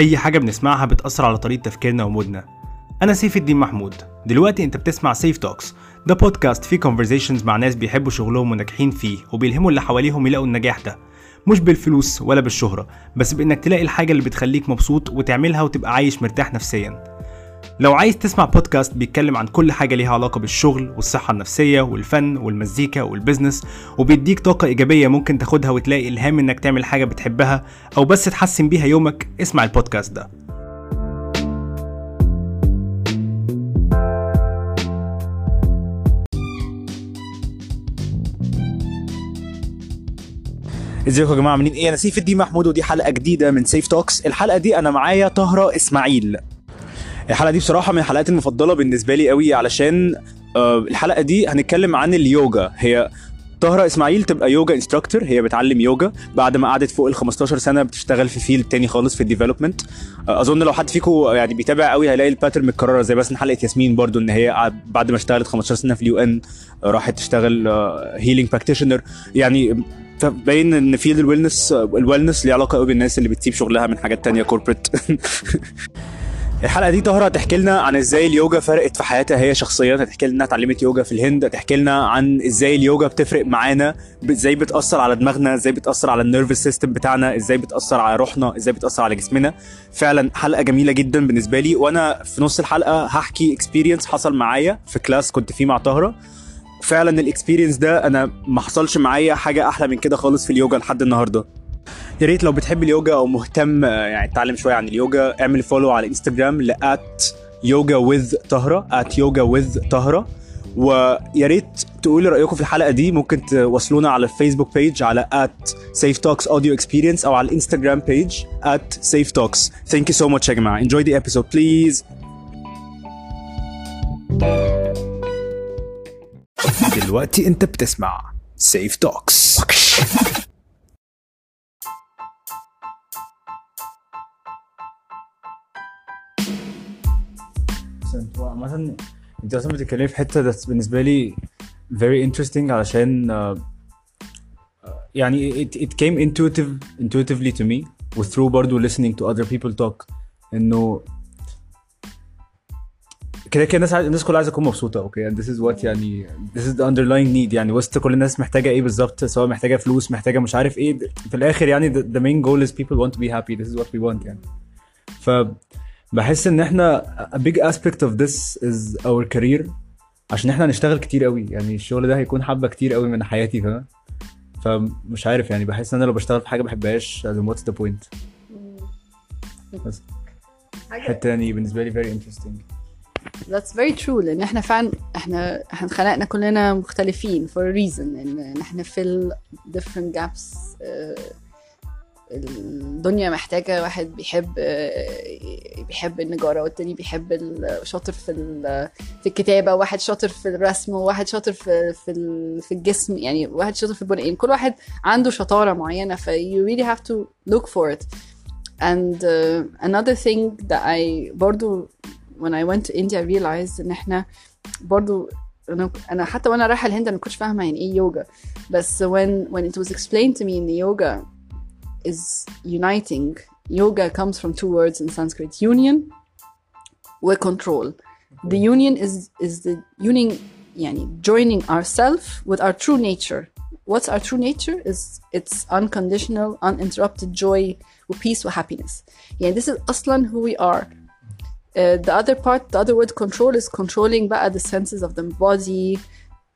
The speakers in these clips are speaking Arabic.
أي حاجة بنسمعها بتأثر على طريقة تفكيرنا ومودنا. أنا سيف الدين محمود. دلوقتي أنت بتسمع سيف توكس ده بودكاست فيه conversations مع ناس بيحبوا شغلهم وناجحين فيه وبيلهموا اللي حواليهم يلاقوا النجاح ده. مش بالفلوس ولا بالشهرة بس بإنك تلاقي الحاجة اللي بتخليك مبسوط وتعملها وتبقى عايش مرتاح نفسيا. لو عايز تسمع بودكاست بيتكلم عن كل حاجة ليها علاقة بالشغل والصحة النفسية والفن والمزيكا والبزنس وبيديك طاقة إيجابية ممكن تاخدها وتلاقي إلهام إنك تعمل حاجة بتحبها أو بس تحسن بيها يومك اسمع البودكاست ده. إزيكم يا جماعة؟ عاملين إيه؟ أنا سيف الدين محمود ودي حلقة جديدة من سيف توكس. الحلقة دي أنا معايا طهرة إسماعيل. الحلقة دي بصراحة من الحلقات المفضلة بالنسبة لي قوي علشان آه، الحلقة دي هنتكلم عن اليوجا. هي طهرة إسماعيل تبقى يوجا instructor هي بتعلم يوجا. بعد ما قعدت فوق ال 15 سنة بتشتغل في field تاني خالص في ال development أظن لو حد فيكم يعني بيتابع قوي هيلاقي ال pattern متكررة زي مثلا حلقة ياسمين برضو إن هي بعد ما اشتغلت 15 سنة في ال UN راحت تشتغل healing practitioner يعني فباين إن field ال wellness ال wellness ليه علاقة قوي بالناس اللي بتسيب شغلها من حاجات تانية corporate الحلقة دي طهرة هتحكي لنا عن إزاي اليوجا فرقت في حياتها هي شخصيا هتحكي لنا اتعلمت يوجا في الهند هتحكي لنا عن إزاي اليوجا بتفرق معانا إزاي بتأثر على دماغنا إزاي بتأثر على ال nervous system بتاعنا إزاي بتأثر على روحنا إزاي بتأثر على جسمنا. فعلا حلقة جميلة جدا بالنسبة لي وأنا في نص الحلقة هحكي experience حصل معايا في class كنت فيه مع طهره فعلا ال experience ده أنا ما حصلش معايا حاجة أحلى من كده خالص في اليوجا لحد النهارده. يا ريت لو بتحب اليوجا أو مهتم آه، يعني تتعلم شوية عن اليوجا اعمل follow على انستجرام لات yoga with طهرة at yoga with طهرة. ويا ريت تقولوا رأيكم في الحلقة دي ممكن توصلونا على الفيسبوك بيج على at safe talks audio experience أو على الانستجرام بيج at safe talks. Thank you so much يا جماعة. Enjoy the episode please. دلوقتي أنت بتسمع safe talks عامة انت أصلا بتتكلمي في حتة ده بالنسبة لي very interesting علشان آه، آه، يعني it, it came intuitive intuitively to me و through برضه listening to other people talk. إنه كده كده الناس عايز- الناس كلها عايزة تكون مبسوطة. أوكي and this is what يعني this is the underlying need. يعني وسط كل الناس محتاجة إيه بالظبط؟ سواء محتاجة فلوس محتاجة مش عارف إيه. في الآخر يعني the, the main goal is people want to be happy. This is what we want يعني. ف بحس إن إحنا a big aspect of this is our career. عشان إحنا هنشتغل كتير قوي. يعني الشغل ده هيكون حبة كتير قوي من حياتي فاهم؟ فمش عارف يعني بحس إن أنا لو بشتغل في حاجة بحبهاش then what's the point بس. حتة يعني بالنسبة لي very interesting. That's very true لأن إحنا فعلا إحنا إحنا اتخلقنا كلنا مختلفين for a reason إن إحنا fill different gaps آه، الدنيا محتاجة واحد بيحب بيحب النجارة والتاني بيحب شاطر في في الكتابة واحد شاطر في الرسم وواحد شاطر في في في الجسم يعني واحد شاطر في البناء كل واحد عنده شطارة معينة ف you really have to look for it. And uh, another thing that I برضو when I went to India I realized إن إحنا برضو أنا أنا حتى وأنا رايحة الهند أنا ما كنتش فاهمة يعني إيه يوجا بس when when it was explained to me إن yoga is uniting yoga comes from two words in Sanskrit union و control the union is is the union يعني joining ourself with our true nature what's our true nature is it's unconditional uninterrupted joy و peace و happiness يعني this is اصلا who we are uh, the other part the other word control is controlling بقى the senses of the body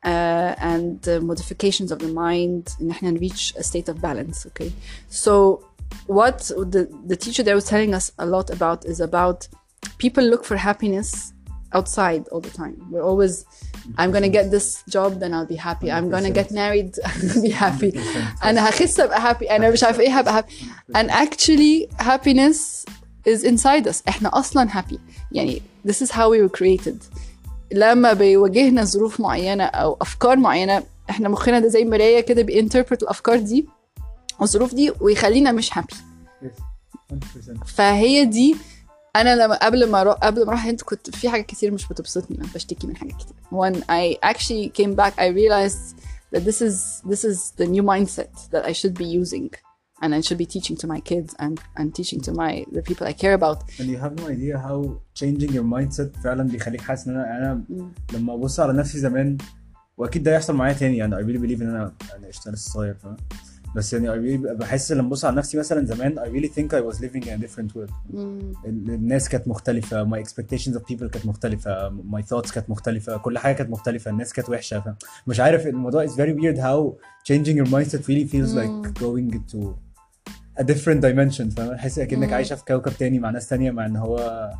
uh, and the modifications of the mind and احنا reach a state of balance okay so what the, the teacher there was telling us a lot about is about people look for happiness outside all the time we're always I'm gonna get this job then I'll be happy I'm gonna get married I'll be happy انا هخس ابقى happy انا مش عارفه ايه هبقى happy and actually happiness is inside us احنا اصلا happy يعني this is how we were created لما بيواجهنا ظروف معينة أو أفكار معينة إحنا مخنا ده زي مراية كده بينتربرت الأفكار دي والظروف دي ويخلينا مش happy. فهي دي أنا لما قبل ما رو... قبل ما أروح الهند كنت في حاجات كتير مش بتبسطني أنا بشتكي من حاجات كتير. When I actually came back I realized that this is this is the new mindset that I should be using. and I should be teaching to my kids and and teaching to my the people I care about and you have no idea how changing your mindset فعلا بيخليك حاسس ان انا انا لما ابص على نفسي زمان واكيد ده يحصل معايا تاني يعني I really believe ان انا انا قشطه لسه صغير فاهم بس يعني I really بحس لما ابص على نفسي مثلا زمان I really think I was living in a different world ال- الناس كانت مختلفة my expectations of people كانت مختلفة my thoughts كانت مختلفة كل حاجة كانت مختلفة الناس كانت وحشة فاهم مش عارف الموضوع is very weird how changing your mindset really feels like going into a different dimension فاهم؟ تحس كأنك عايشة في كوكب تاني مع ناس تانية مع إن هو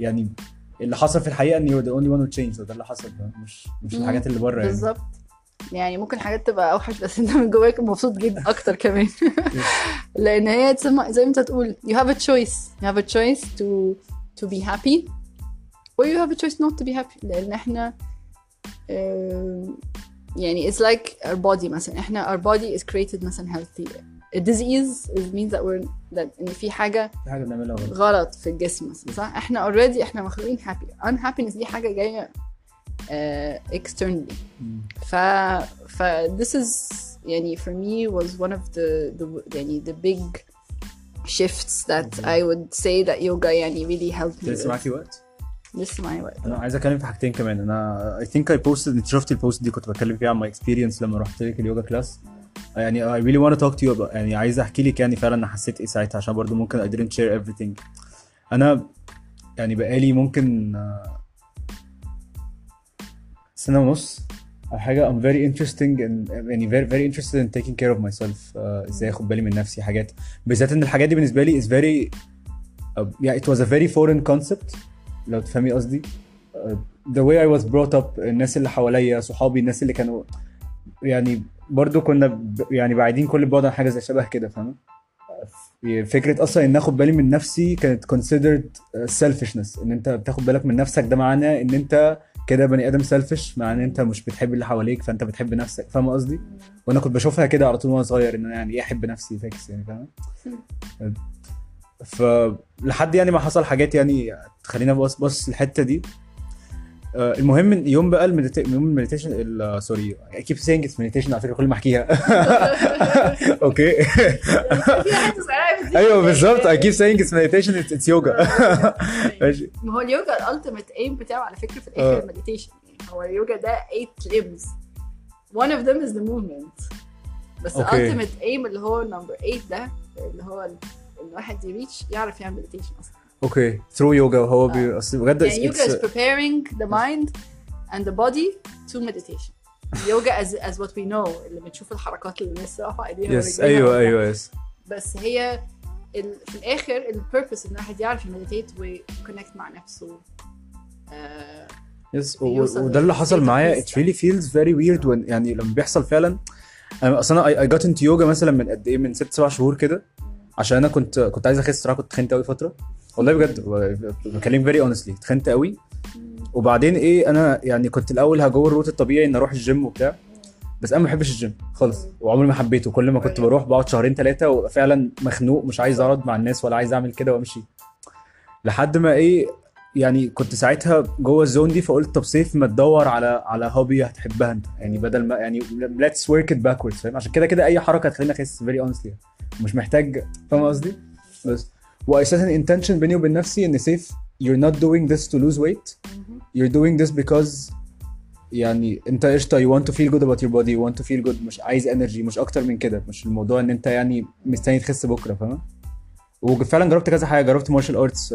يعني اللي حصل في الحقيقة إن you're the only one who changed وده اللي حصل؟ مش مش الحاجات اللي بره يعني. بالظبط. يعني ممكن حاجات تبقى أوحش بس انت من جواك مبسوط جدا أكتر كمان. لأن هي زي ما أنت تقول you have a choice. You have a choice to to be happy or you have a choice not to be happy. لأن إحنا يعني it's like our body مثلا. إحنا our body is created مثلا healthy. Disease is means that we're that إن في حاجة في حاجة بنعملها غلط. غلط في الجسم مثلا صح؟ إحنا already إحنا مخلوقين happy unhappiness دي حاجة جاية uh, externally. ف ف this is يعني for me was one of the the يعني the big shifts that I would say that yoga يعني really helped me لسه. معاكي وقت؟ لسه معايا وقت أنا عايز أتكلم في حاجتين كمان. أنا I think I posted انت شفت البوست دي كنت بتكلم فيها عن my experience لما رحت لك اليوجا class يعني I really want to talk to you about يعني عايز أحكي لك يعني فعلا أنا حسيت إيه ساعتها عشان برضو ممكن I didn't share everything. أنا يعني بقالي ممكن آه، سنة ونص أو حاجة. I'm very interesting in يعني very very interested in taking care of myself آه، إزاي أخد بالي من نفسي حاجات. بالذات إن الحاجات دي بالنسبة لي is very uh, yeah it was a very foreign concept لو تفهمي قصدي. uh, the way I was brought up الناس اللي حواليا صحابي الناس اللي كانوا يعني برضو كنا ب... يعني بعيدين كل بعد عن حاجة زي شبه كده فاهمة؟ فكرة أصلا إن اخد بالي من نفسي كانت considered selfishness إن أنت بتاخد بالك من نفسك ده معناه إن أنت كده بني آدم selfish معناه إن أنت مش بتحب اللي حواليك فأنت بتحب نفسك فاهم قصدي؟ وأنا كنت بشوفها كده على طول وأنا صغير إن أنا يعني إيه أحب نفسي fuck's يعني فاهم فلحد يعني ما حصل حاجات يعني تخلينا بص بص الحته دي. آه، المهم إن يوم بقى ال medita... يوم ال meditation ال- sorry keep saying it's meditation على فكرة كل ما أحكيها. okay أيوه بالظبط keep saying it's meditation it's, it's yoga. ماشي. ما هو اليوجا ال ultimate aim بتاعه على فكرة في آه. الآخر ال meditation يعني هو اليوجا ده 8 limbs. One of them is the movement. بس. ال ultimate aim اللي هو number 8 ده اللي هو الواحد ي reach يعرف يعمل meditation أصلا. okay through yoga هو بي... اصل بجد يعني is it's- preparing the mind and the body to meditation. Yoga as as what we know اللي بنشوف الحركات اللي الناس رافعه ايديها yes أيوه. أيوه yes بس هي ال... في الآخر ال purpose إن الواحد يعرف ي meditate وي connect مع نفسه آه yes وده اللي حصل معايا. It really feels very weird when يعني لما بيحصل فعلا أنا أصلا I, I got into yoga مثلا من قد إيه من ست سبع شهور كده عشان أنا كنت كنت عايز أخس صراحة كنت تخنت قوي فترة. والله بجد بكلم very honestly تخنت قوي. وبعدين إيه أنا يعني كنت الأول ه go ال route الطبيعي إن أروح الجيم وبتاع بس أنا ما بحبش الجيم خالص وعمري ما حبيته. كل ما كنت بروح بقعد شهرين ثلاثة وابقى فعلا مخنوق مش عايز اقعد مع الناس ولا عايز أعمل كده وأمشي. لحد ما إيه يعني كنت ساعتها جوه ال zone دي فقلت طب سيف ما تدور على على hobby هتحبها أنت. يعني بدل ما يعني let's work it backwards فاهم؟ عشان كده كده أي حركة هتخليني أخس very honestly مش محتاج فاهم قصدي؟ بس. واساسا intention بيني وبين نفسي ان سيف you're not doing this to lose weight. You're doing this because يعني أنت قشطة you want to feel good about your body you want to feel good مش عايز energy مش أكتر من كده مش الموضوع إن أنت يعني مستني تخس بكرة فاهم وفعلا جربت كذا حاجة جربت martial arts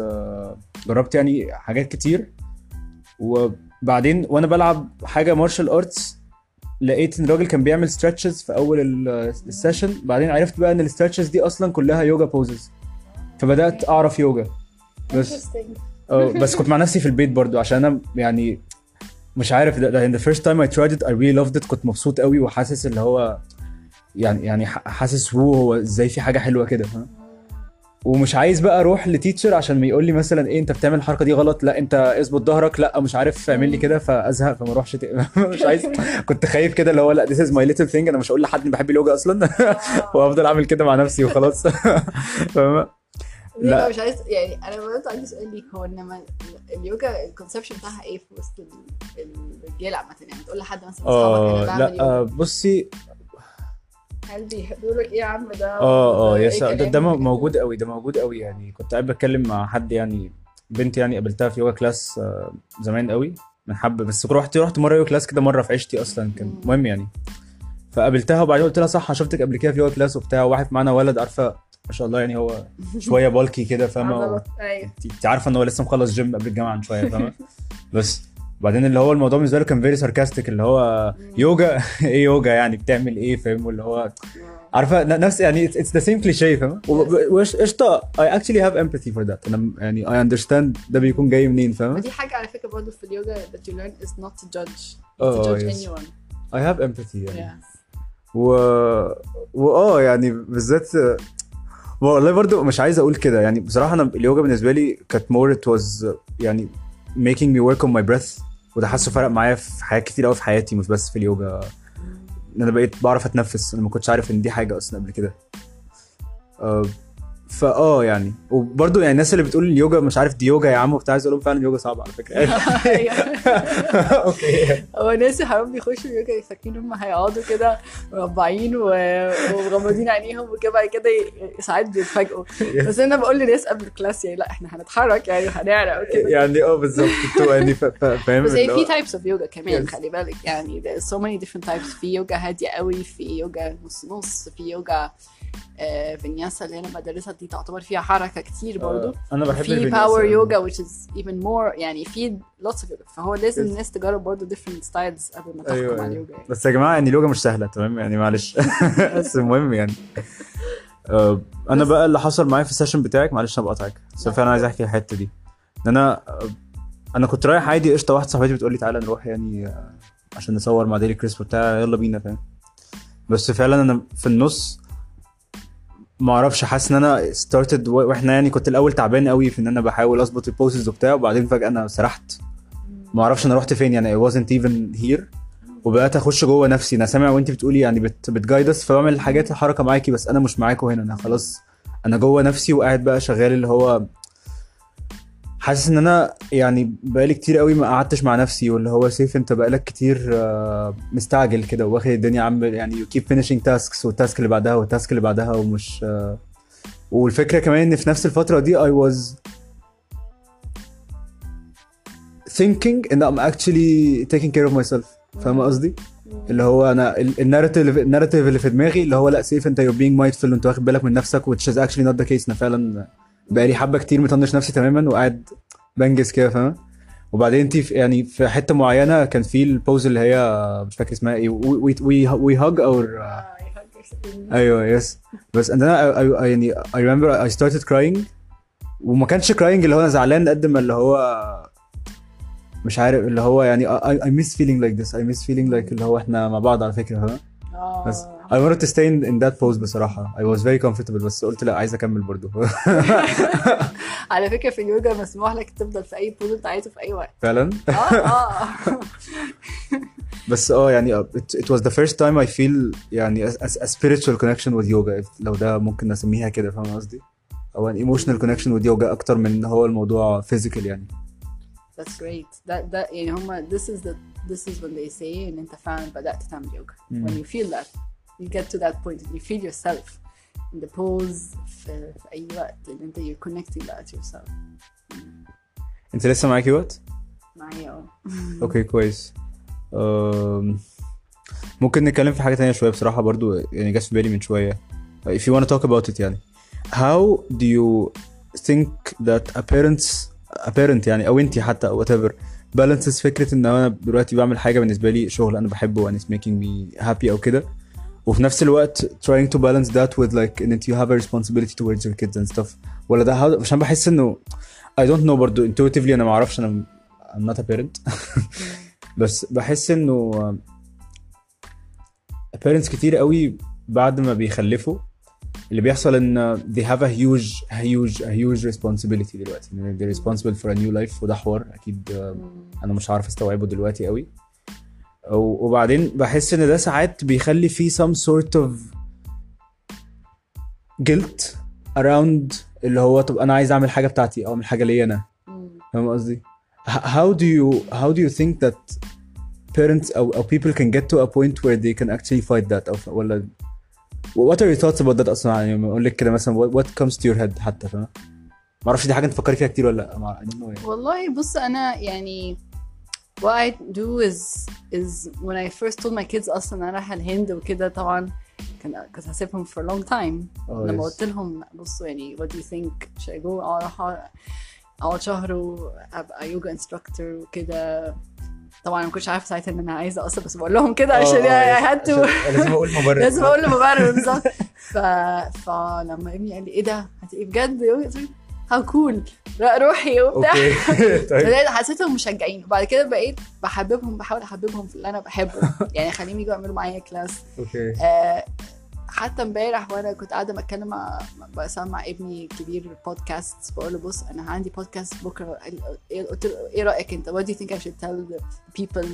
جربت يعني حاجات كتير. وبعدين وأنا بلعب حاجة martial arts لقيت إن الراجل كان بيعمل stretches في أول ال- ال session بعدين عرفت بقى إن ال stretches دي أصلا كلها yoga poses فبدأت أعرف يوجا. بس آه بس كنت مع نفسي في البيت برضو عشان أنا يعني مش عارف ده, ده in the first time I tried it I really loved it كنت مبسوط قوي وحاسس اللي هو يعني يعني حاسس هو هو إزاي في حاجة حلوة كده؟ ومش عايز بقى أروح ل teacher عشان ما يقول لي مثلا إيه أنت بتعمل الحركة دي غلط؟ لا أنت اظبط ظهرك لا مش عارف اعمل لي كده. فأزهق فما اروحش ت- مش عايز كنت خايف كده اللي هو لا this is my little thing أنا مش هقول لحد إني بحب اليوجا أصلا. وأفضل أعمل كده مع نفسي وخلاص. فاهمة؟ لا. مش عايز يعني أنا برضه عندي سؤال ليك هو إنما اليوجا ال conception بتاعها إيه في وسط ال- الرجاله عامة؟ يعني تقول لحد مثلا أصحابك آه أنا بعمل لا يوجا. آه، بصي. هل بيقولوا لك إيه يا عم ده؟ آه آه إيه yes ده, ده كلامك؟ موجود قوي ده موجود قوي يعني. كنت قاعد بتكلم مع حد يعني بنت يعني قابلتها في yoga class آه، زمان قوي من حبه بس رحت رحت مرة yoga class كده مرة في عيشتي أصلا كان. مهم يعني. فقابلتها وبعدين قلت لها صح أنا شفتك قبل كده في yoga class وبتاع وواحد معانا ولد عارفة ما شاء الله يعني هو شوية bulky كده فاهمة. أيوه. انت عارفة إن هو لسه مخلص جيم قبل الجامعة من شوية فاهمة؟ بس وبعدين اللي هو الموضوع بالنسبة له كان very sarcastic اللي هو يوجا؟ إيه يوجا يعني؟ بتعمل إيه؟ فاهم؟ واللي هو عارفة نفس يعني it's the same cliché فاهم قشطة I actually have empathy for that أنا يعني I understand ده بيكون جاي منين فاهم ودي حاجة على فكرة برضه في اليوجا that you learn is not to judge to judge yes. anyone. I have empathy يعني. Yes و واه يعني بالذات والله برضو مش عايز أقول كده. يعني بصراحة أنا اليوجا بالنسبة لي كانت more it was يعني making me work on my breath وده حاسه فرق معايا في حاجات كتير قوي في حياتي مش بس في اليوجا. إن أنا بقيت بعرف أتنفس أنا ما كنتش عارف إن دي حاجة أصلا قبل كده. آه، فآه يعني. وبرضه يعني الناس اللي بتقول اليوجا مش عارف دي يوجا يا عم وبتاع عايز أقول لهم فعلا اليوجا صعبه على فكرة. okay. هو ناس حرام بيخشوا يوجا فاكرين هم هيقعدوا كده مربعين ومغمضين عينيهم وكده بعد كده ساعات بيتفاجئوا. بس أنا بقول لناس قبل الكلاس يعني لا إحنا هنتحرك يعني هنعرق وكده. يعني آه بالظبط. يعني فا- فا- فاهم بس هو- في types of yoga كمان. خلي بالك. يعني so many different types. في يوجا هادية قوي في يوجا نص نص في يوجا آه، vinyasa اللي أنا بدرسها دي تعتبر فيها حركة كتير برضو آه، أنا بحب في. power yoga which is even more يعني في lots of فهو لازم. الناس تجرب برضه different styles قبل ما تحكم أيوة، على أيوة. اليوجا يعني. بس يا جماعة يعني اليوجا مش سهلة تمام يعني معلش بس المهم يعني آه، أنا بقى اللي حصل معايا في ال session بتاعك معلش أنا بقطعك بس لا. فعلا عايز أحكي الحتة دي إن أنا آه، أنا كنت رايح عادي قشطة واحدة صاحبتي بتقول لي تعالى نروح يعني آه، عشان نصور مع daily chris وبتاع يلا بينا فاهم بس فعلا أنا في النص ما أعرفش حاسس إن أنا started وإحنا يعني كنت الأول تعبان قوي في إن أنا بحاول أظبط ال poses وبتاع وبعدين فجأة أنا سرحت. ما أعرفش أنا رحت فين يعني I wasn't even here. وبدات أخش جوه نفسي. أنا سامع وانت بتقولي يعني بت ask فبعمل الحاجات الحركه معاكي بس أنا مش معاكم هنا. أنا خلاص أنا جوه نفسي وقاعد بقى شغال اللي هو حاسس إن أنا يعني بقالي كتير قوي ما قعدتش مع نفسي واللي هو سيف أنت بقالك كتير آه، مستعجل كده واخد الدنيا عم يعني you keep finishing tasks وال task اللي بعدها وال task اللي بعدها ومش آه، والفكرة كمان إن في نفس الفترة دي I was thinking إن I'm actually taking care of myself فاهم قصدي؟ اللي هو أنا ال- ال narrative ال narrative اللي في دماغي اللي هو لأ سيف أنت you're being mindful وانت واخد بالك من نفسك which is actually not the case أنا فعلا بقالي حبة كتير مطنش نفسي تماما وقاعد بنجز كده فاهم؟ وبعدين انت في يعني في حتة معينة كان في ال pose اللي هي مش فاكر اسمها إيه we we we hug our. أيوه يس بس I يعني I remember I started crying. وما كانش crying اللي هو أنا زعلان قد ما اللي هو مش عارف اللي هو يعني I, I miss feeling like this. I miss feeling like اللي هو إحنا مع بعض على فكرة فاهم؟ آه. بس I wanted to stay in, in that pose بصراحة I was very comfortable بس قلت لا عايز اكمل برضو على فكره في اليوجا مسموح لك تفضل في اي بوز انت عايزه في اي وقت فعلا آه آه بس آه يعني uh, it, it was the first time I feel يعني a, a, spiritual connection with yoga if- لو ده ممكن نسميها كده فاهم قصدي؟ أو an emotional connection with yoga أكتر من ان هو الموضوع physical يعني That's great. That that يعني هما this is the this is when they say ان انت فعلا بدأت تعمل يوجا. When you feel that you get to that point and you feel yourself in the pose في, في أي وقت ان انت you're connecting that yourself. انت لسه معاكي وقت؟ معايا آه. أوكي كويس أم، ممكن نتكلم في حاجة تانية شوية بصراحة برضو يعني جت في بالي من شوية if you want to talk about it يعني how do you think that a parents a parent يعني أو انت حتى أو whatever balances فكرة إن أنا دلوقتي بعمل حاجة بالنسبة لي شغل أنا بحبه and it's making me happy أو كده وفي نفس الوقت trying to balance that with like ان you have a responsibility towards your kids and stuff ولا ده عشان بحس انه I don't know برضو intuitively أنا ما أعرفش أنا I'm not a parent بس بحس انه parents كتير قوي بعد ما بيخلفوا اللي بيحصل ان they have a huge huge a huge responsibility دلوقتي they're responsible for a new life وده حوار أكيد آه، أنا مش عارف استوعبه دلوقتي قوي وبعدين بحس إن ده ساعات بيخلي فيه some sort of guilt around اللي هو طب أنا عايز أعمل حاجة بتاعتي أو أعمل حاجة ليا أنا. فاهم قصدي؟ How do you how do you think that parents أو, أو people can get to a point where they can actually fight that أو ولا what are your thoughts about that أصلا يعني أقول لك كده مثلا what, comes to your head حتى فاهم ما أعرفش دي حاجة أنت تفكري فيها كتير ولا لأ يعني. والله بص أنا يعني what I do is is when I first told my kids أصلا أنا رايحة الهند وكده طبعا كان كنت هسيبهم for a long time. Oh, لما yes. قلت لهم بصوا يعني what do you think should I go? أروح اقعد شهر وأبقى يوجا instructor وكده. طبعا ما كنتش عارفة ساعتها إن أنا عايزة أصلا بس بقول لهم كده عشان آه، I had to. عشان- لازم أقول مبرر. لازم أقول مبرر بالظبط. ف... فلما ابني قال لي إيه ده؟ هتبقي بجد يوجا how cool روحي وبتاع. طيب. حسيتهم مشجعين. وبعد كده بقيت بحببهم بحاول أحببهم في اللي أنا بحبه. يعني اخليهم يجوا يعملوا معايا class. أوكي. آه حتى امبارح وأنا كنت قاعدة بتكلم مع بسمع ابني الكبير بودكاست بقول له بص أنا عندي بودكاست بكرة. قال- قلت له إيه رأيك أنت؟ What do you think I should tell the people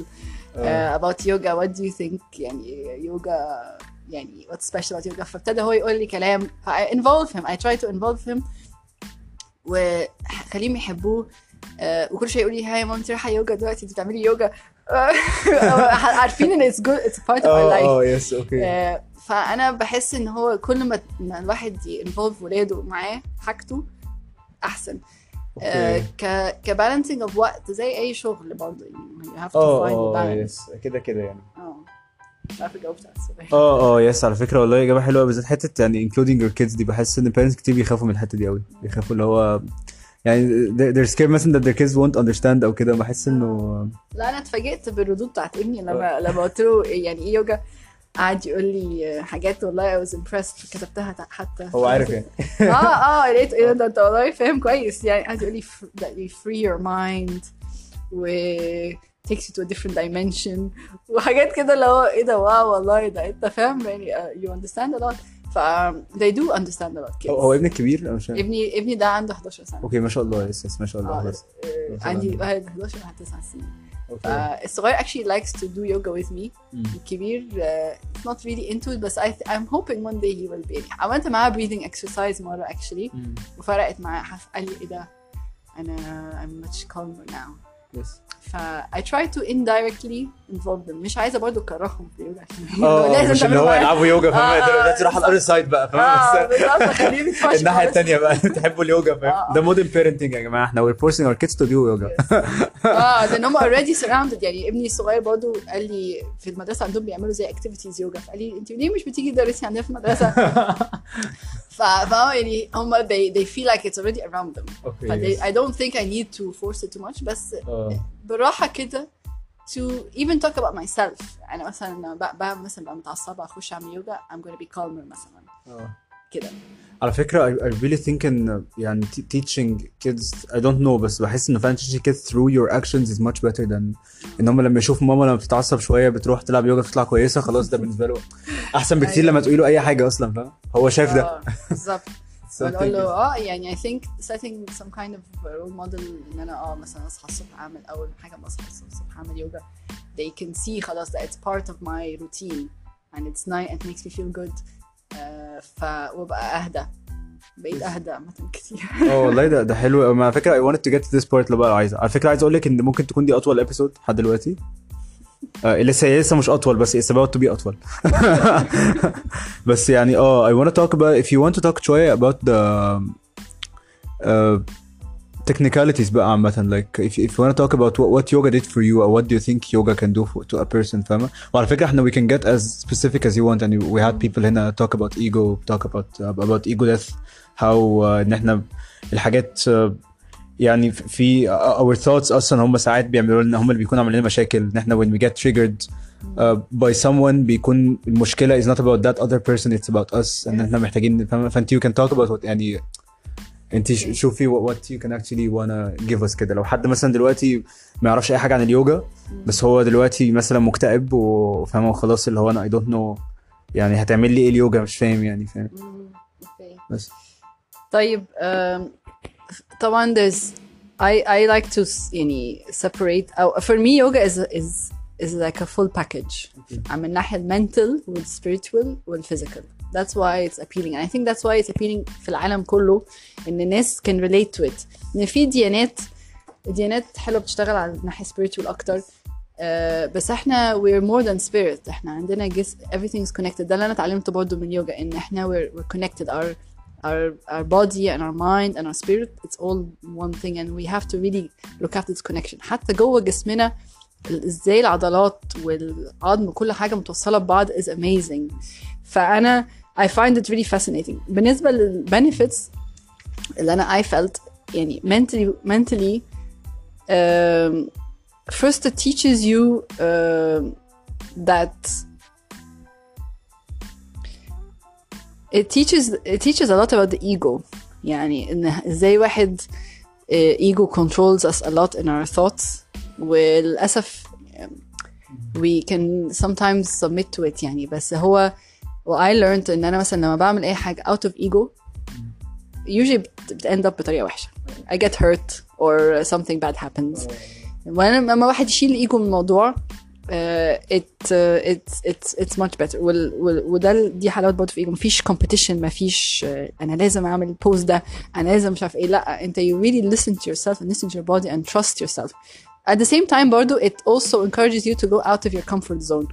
uh, about yoga? What do you think يعني يوجا يعني what's special about yoga? فابتدى هو يقول لي كلام. ف I involve him. I try to involve him وخليهم يحبوه آه، وكل شوية يقول لي هاي انت رايحة يوجا دلوقتي انت بتعملي يوجا؟ عارفين إن it's good it's a part of our آه yes okay آه، فأنا بحس إن هو كل ما الواحد ي involve ولاده معاه حاجته أحسن. آه، ك ك balancing of وقت زي أي شغل برضه يعني find the آه balance. yes كده كده يعني. مش عارفه جاوبت على السؤال آه آه yes على فكرة والله إجابة حلوة بالذات حتة يعني including your kids دي بحس إن parents كتير بيخافوا من الحتة دي قوي بيخافوا اللي هو يعني they- they're scared مثلا that their kids won't understand أو كده بحس إنه لا أنا اتفاجئت بالردود بتاعت ابني لما لما قلت له يعني إيه يوجا قعد يقول لي حاجات والله I was impressed كتبتها حتى هو عارف يعني. آه آه لقيت إيه ده أنت والله فاهم كويس. يعني قعد يقول لي that you free your mind و takes you to a different dimension. وحاجات كده اللي هو إيه ده؟ واو والله ده انت فاهم؟ يعني uh, you understand a lot. ف they do understand a lot kids. هو هو ابنك كبير؟ أنا مش فاهم. ابني ابني ده عنده 11 سنة. okay ما شاء الله yes yes ما شاء الله آه، خلاص. آه، ما شاء عندي الله. واحد 11 واحد 9 سنين. okay. فالصغير actually likes to do yoga with me. مم. الكبير uh, not really into it بس I th- I'm hoping one day he will be. يعني عملت معاه breathing exercise مرة actually. مم. وفرقت معاه حس قال لي إيه ده؟ أنا I'm much calmer now. yes ف I try to indirectly involve them. مش عايزة برضو اكرههم في اليوجا عشان آه مش اللي هو. يلعبوا يوجا آه، فاهم؟ آه. دلوقتي راح ال other side بقى آه فاهم بس خليهم يتفشوا الناحية بس. الثانية بقى تحبوا اليوجا آه. فاهم ده modern parenting يا جماعة إحنا we're forcing our kids to do yoga. آه لأن هم already surrounded. يعني ابني الصغير برضو قال لي في المدرسة عندهم بيعملوا زي activities يوجا فقال لي أنت ليه مش بتيجي تدرسي عندنا في المدرسة؟ ف فهو يعني هم they, they feel like it's already around them ف اوكي they, I don't think I need to force it too much بس اه بالراحه كده to even talk about myself انا مثلا لما بقى, بقى مثلا بقى متعصبه اخش اعمل يوجا I'm gonna be calmer مثلا اه كده. على فكرة I, I really think إن يعني teaching kids I don't know بس بحس انه فعلا teaching kids through your actions is much better than إن هم لما يشوفوا ماما لما بتتعصب شوية بتروح تلعب يوجا تطلع كويسة خلاص ده بالنسبة له أحسن بكتير أيوة. لما تقولي له أي حاجة أصلا فاهم؟ هو شايف ده. آه، بالظبط. ونقول له آه يعني I think setting some kind of role model إن أنا آه مثلا أصحى الصبح أعمل أول حاجة ما اصحى الصبح أعمل يوجا they can see خلاص that it's part of my routine and it's nice it makes me feel good. ف وابقى أهدى. بقيت أهدى عامة كتير. آه والله ده ده حلو قوي على فكرة I wanted to get to this part لو بقى عايزة على فكرة عايز أقول لك إن ممكن تكون دي أطول ابيسود لحد دلوقتي. آه لسه هي لسه مش أطول بس it's about to be أطول. بس يعني آه I want to talk about if you want to talk شوية about the uh, technicalities بقى عامة like if, if you want to talk about what, what yoga did for you or what do you think yoga can do for, to a person فاهمة وعلى فكرة احنا we can get as specific as you want and we had people هنا talk about ego talk about about ego death how uh, ان احنا الحاجات uh, يعني في our thoughts اصلا هم ساعات بيعملوا لنا هم اللي بيكونوا عاملين لنا مشاكل ان احنا when we get triggered uh, by someone بيكون المشكله is not about that other person it's about us ان احنا محتاجين فاهمة؟ فانت you can talk about what يعني انت شوفي what you can actually wanna give us كده. لو حد مثلا دلوقتي ما يعرفش أي حاجة عن اليوجا بس هو دلوقتي مثلا مكتئب وفاهمة خلاص اللي هو أنا I don't know يعني هتعمل لي إيه اليوجا؟ مش فاهم يعني فاهم؟ بس. طيب طبعا there's I I like to يعني separate أو for me yoga is is is like a full package. من الناحية المنتل والspiritual والphysical. that's why it's appealing and I think that's why it's appealing في العالم كله ان الناس can relate to it ان في ديانات الديانات حلوة بتشتغل على الناحية spiritual اكتر آه، بس احنا we're more than spirit احنا عندنا جسم everything is connected ده اللي انا اتعلمته برضه من اليوجا ان احنا we're, we're connected our our our body and our mind and our spirit it's all one thing and we have to really look after this connection حتى جوه جسمنا ال- ازاي العضلات والعظم كل حاجه متوصله ببعض is amazing فانا I find it really fascinating بالنسبه للبنفيتس اللي انا I felt يعني mentally mentally um, first it teaches you um, that it teaches it teaches a lot about the ego يعني ان ازاي واحد uh, ego controls us a lot in our thoughts وللاسف um, we can sometimes submit to it يعني بس هو و I learned ان انا مثلا لما بعمل اي حاجه out of ego usually بت بت end up بطريقه وحشه I get hurt or something bad happens وانا لما واحد يشيل الايجو من الموضوع uh, it uh, it's it's it's much better وال, وال, وده ال- دي حلاوه برضه في ايجو مفيش competition مفيش uh, انا لازم اعمل البوز ده انا لازم مش عارف ايه لا انت you really listen to yourself and listen to your body and trust yourself at the same time برضه it also encourages you to go out of your comfort zone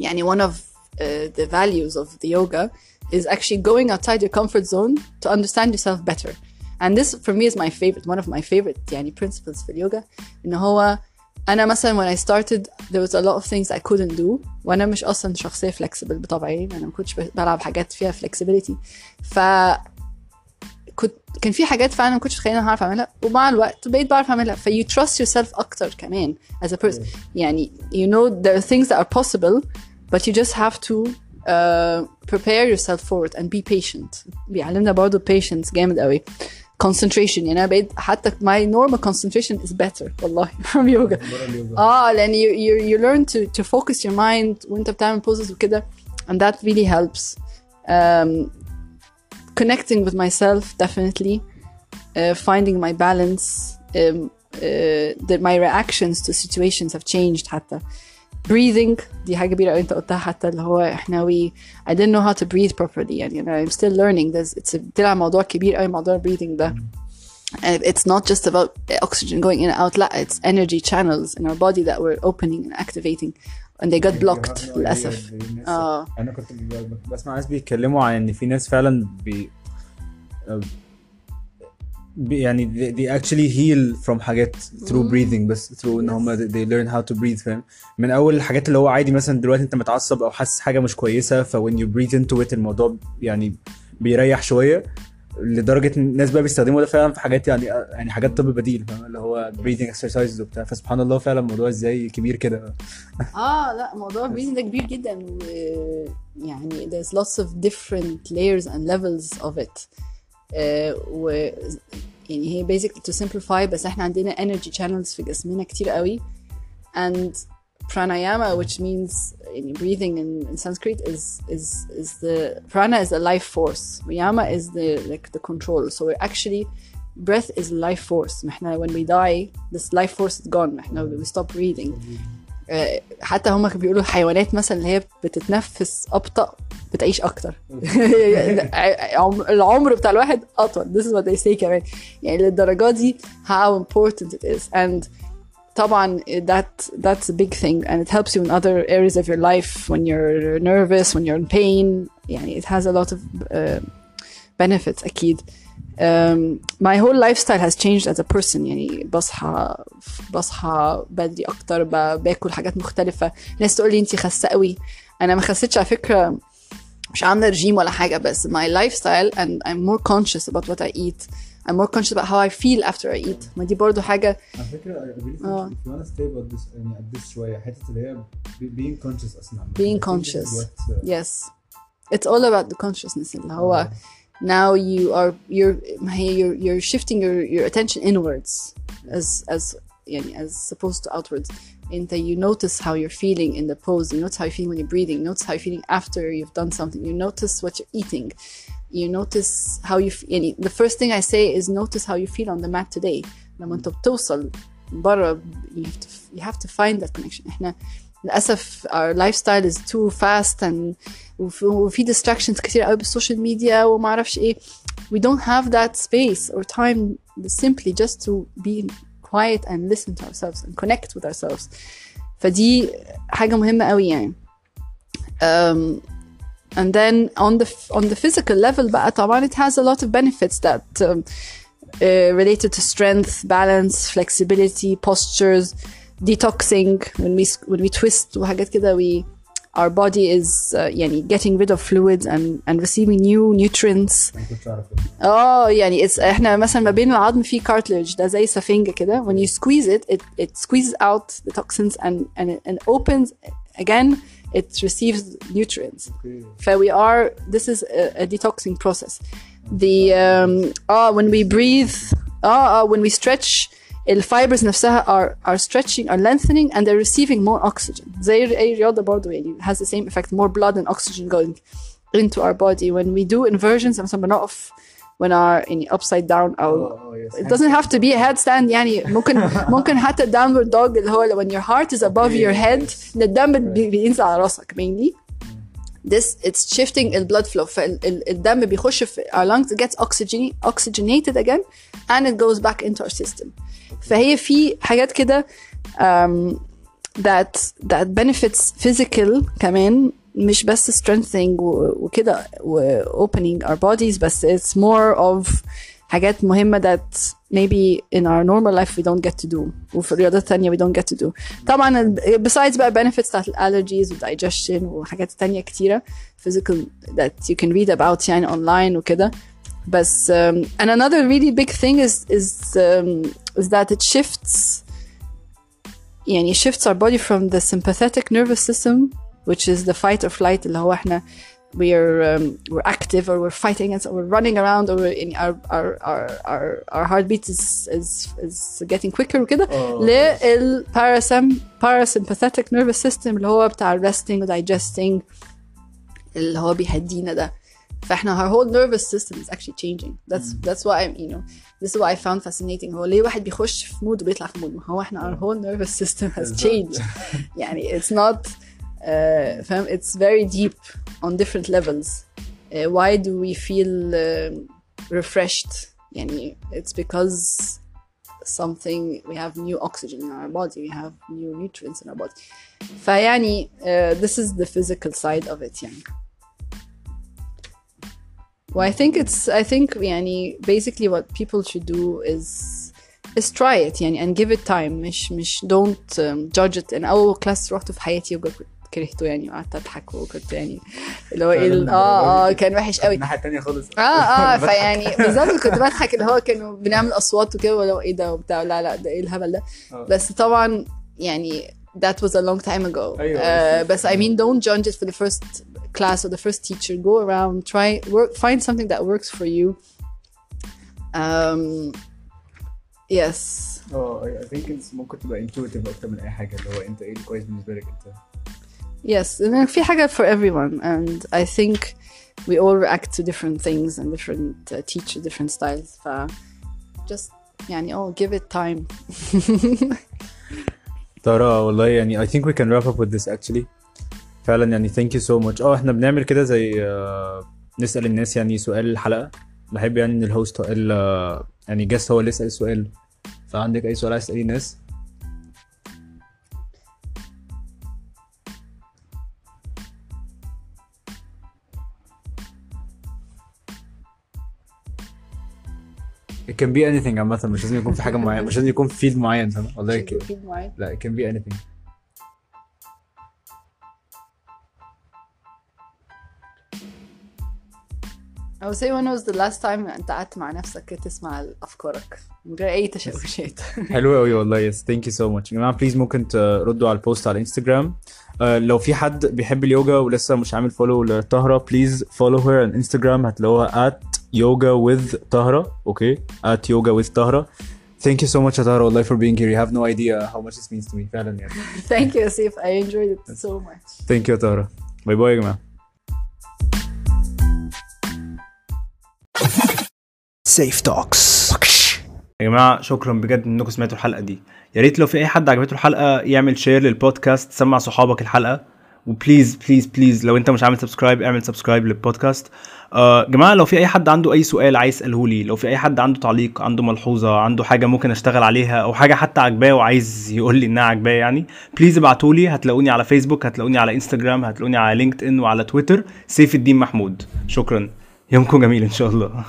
يعني one of uh, the values of the yoga is actually going outside your comfort zone to understand yourself better and this for me is my favorite one of my favorite يعني principles في اليوجا ان هو انا مثلا when I started there was a lot of things I couldn't do وانا مش اصلا شخصيه flexible بطبعي انا ما كنتش بلعب حاجات فيها flexibility ف كنت كان في حاجات فعلا ما كنتش متخيله إن انا هعرف اعملها ومع الوقت بقيت بعرف اعملها ف you trust yourself اكتر كمان as a person يعني you know there are things that are possible but you just have to uh, prepare yourself for it and be patient بيعلمنا برضه patience جامد قوي concentration يعني انا بقيت حتى my normal concentration is better والله from yoga اه لان you, you, you learn to, to focus your mind وانت بتعمل poses وكده and that really helps um, connecting with myself definitely uh, finding my balance um, uh, that my reactions to situations have changed حتى breathing دي حاجة كبيرة قوي انت قلتها حتى اللي هو احنا we I didn't know how to breathe properly يعني أنا I'm still learning this it's a طلع موضوع كبير قوي موضوع breathing ده and it's not just about oxygen going in and out لا it's energy channels in our body that we're opening and activating and they got blocked للأسف اه انا كنت ب- بسمع ناس بيتكلموا عن ان في ناس فعلا بي بي- يعني they, they actually heal from حاجات through breathing بس through إن هم they learn how to breathe فاهم؟ من أول الحاجات اللي هو عادي مثلا دلوقتي أنت متعصب أو حاسس حاجة مش كويسة ف when you breathe into it الموضوع يعني بيريح شوية لدرجة ان الناس بقى بيستخدموا ده فعلا في حاجات يعني يعني حاجات طب بديل فاهم؟ اللي هو breathing exercises وبتاع. فسبحان الله فعلا الموضوع إزاي كبير كده. آه لأ موضوع البريدنج ده كبير جدا و يعني there's lots of different layers and levels of it. و يعني هي basically to simplify بس احنا عندنا energy channels في جسمنا كتير قوي and pranayama which means يعني breathing in, in Sanskrit is is is the prana is the life force yama is the like the control so we're actually breath is life force احنا when we die this life force is gone احنا we stop breathing آه، حتى هم كانوا بيقولوا الحيوانات مثلا اللي هي بتتنفس ابطا بتعيش أكتر عم- العمر بتاع الواحد اطول this is what they say كمان يعني للدرجه دي how important it is and طبعا that that's a big thing and it helps you in other areas of your life when you're nervous when you're in pain يعني it has a lot of uh, benefits أكيد um, my whole lifestyle has changed as a person يعني بصحى بصحى بدري أكتر ب- باكل حاجات مختلفة ناس تقول لي أنت خاسة قوي أنا ما خسيتش على فكرة مش عاملة رجيم ولا حاجة بس my lifestyle and I'm more conscious about what I eat I'm more conscious about how I feel after I eat ما دي برضو حاجة على فكرة I really اه. think if you wanna stay about this يعني at this شوية حتة اللي هي be- being conscious أصلا عامة. Being I think this is conscious. what, uh, yes it's all about the consciousness اللي هو now you are you're ما هي you're, you're shifting your, your attention inwards as as يعني as opposed to outwards and that you notice how you're feeling in the pose you notice how you're feeling when you're breathing you notice how you're feeling after you've done something you notice what you're eating you notice how you f- يعني the first thing I say is notice how you feel on the mat today لما انت بتوصل برا you have to you have to find that connection احنا للاسف our lifestyle is too fast and وف- وفي distractions كتير قوي بالسوشيال ميديا وما اعرفش ايه we don't have that space or time simply just to be quiet and listen to ourselves and connect with ourselves فدي حاجه مهمه قوي يعني um, and then on the on the physical level بقى طبعا it has a lot of benefits that um, uh, related to strength balance flexibility postures detoxing when we when we twist وحاجات كده we our body is uh, يعني getting rid of fluids and and receiving new nutrients اه يعني it's احنا مثلا ما بين العظم في cartilage ده زي سفنجة كده when you squeeze it it it squeezes out the toxins and and and opens again it receives nutrients ف we are this is a, a detoxing process the um, اه when we breathe اه اه when we stretch الفايبرز نفسها are are stretching are lengthening and they're receiving more oxygen زي اي رياضه برضه يعني has the same effect more blood and oxygen going into our body when we do inversions مثلا بنقف when our يعني upside down او it doesn't have to be a headstand يعني ممكن ممكن حتى downward dog اللي هو when your heart is above your head ان الدم بي- بينزل على راسك mainly this it's shifting the blood flow فالدم بيخش في our lungs it gets oxygen oxygenated again and it goes back into our system فهي في حاجات كده um, that that benefits physical كمان مش بس strengthening وكده و opening our bodies بس it's more of حاجات مهمة that maybe in our normal life we don't get to do وفي الرياضات تانية we don't get to do طبعا besides بقى benefits بتاعت allergies و digestion وحاجات تانية كتيرة physical that you can read about يعني online وكده بس um, and another really big thing is is um, is that it shifts يعني shifts our body from the sympathetic nervous system which is the fight or flight اللي هو احنا we're um, we're active or we're fighting against or we're running around or we're in our our our our, our heartbeat is is is getting quicker وكده لل parasym parasympathetic nervous system اللي هو بتاع resting و digesting اللي هو بيهدينا ده فاحنا our whole nervous system is actually changing that's that's why I'm you know this is what I found fascinating هو ليه واحد بيخش في مود وبيطلع في مود ما هو احنا our whole nervous system has changed يعني it's not uh, فاهم it's very deep on different levels uh, why do we feel uh, refreshed يعني it's because something we have new oxygen in our body we have new nutrients in our body فيعني uh, this is the physical side of it يعني Well, I think it's I think يعني basically what people should do is is try it يعني and give it time. مش مش don't um, judge it. And أول كلاس رحته في حياتي يوجا كنت كرهته يعني وقعدت أضحك وكنت يعني اللي هو إيه ال- آه آه كان وحش قوي. الناحية الثانية خالص. آه آه فيعني بالظبط كنت بضحك اللي هو كانوا بنعمل أصوات وكده ولو إيه ده وبتاع لا لا ده إيه الهبل ده؟ آه. بس طبعا يعني that was a long time ago. أيوة. uh, بس I mean don't judge it for the first class or the first teacher go around try work find something that works for you um yes اه I think it's ممكن تبقى intuitive اكتر من اي حاجه اللي هو انت ايه الكويس بالنسبه لك انت yes and then في حاجة for everyone and I think we all react to different things and different uh, teachers different styles ف just يعني oh give it time ترى والله يعني I think we can wrap up with this actually فعلا يعني thank you so much. آه إحنا بنعمل كده زي آه، نسأل الناس يعني سؤال الحلقة بحب يعني إن ال host ال آه، يعني just هو اللي يسأل السؤال فعندك أي سؤال عايز تسأليه الناس؟ It can be anything عامة مش لازم يكون في حاجة معينة مش لازم يكون في field معين فاهم؟ والله ك- field معين. لا it can be anything. I would say when was the last time انت قعدت مع نفسك كده تسمع أفكارك؟ من غير أي تشوشات حلو قوي والله yes thank you so much يا جماعة please ممكن تردوا على ال post على انستجرام آه، لو في حد بيحب اليوجا ولسه مش عامل follow لطهرة please follow her على انستجرام هتلاقوها at yoga with طهرة okay at yoga with طهرة. Thank you so much طهرة والله for being here. You have no idea how much this means to me فعلا يعني. Thank you يا سيف. I enjoyed it so much. Thank you يا طهرة. bye bye Safe Talks. يا جماعة شكرا بجد إنكم سمعتوا الحلقة دي. يا ريت لو في أي حد عجبته الحلقة يعمل share لل podcast سمع صحابك الحلقة. و please please please لو أنت مش عامل subscribe اعمل subscribe لل podcast آه جماعة لو في أي حد عنده أي سؤال عايز يسأله لي لو في أي حد عنده تعليق عنده ملحوظة عنده حاجة ممكن أشتغل عليها أو حاجة حتى عجباه وعايز يقول لي إنها عجباه يعني please ابعتوا لي. هتلاقوني على فيسبوك هتلاقوني على انستجرام هتلاقوني على LinkedIn وعلى تويتر سيف الدين محمود. شكرا. يومكم جميل إن شاء الله.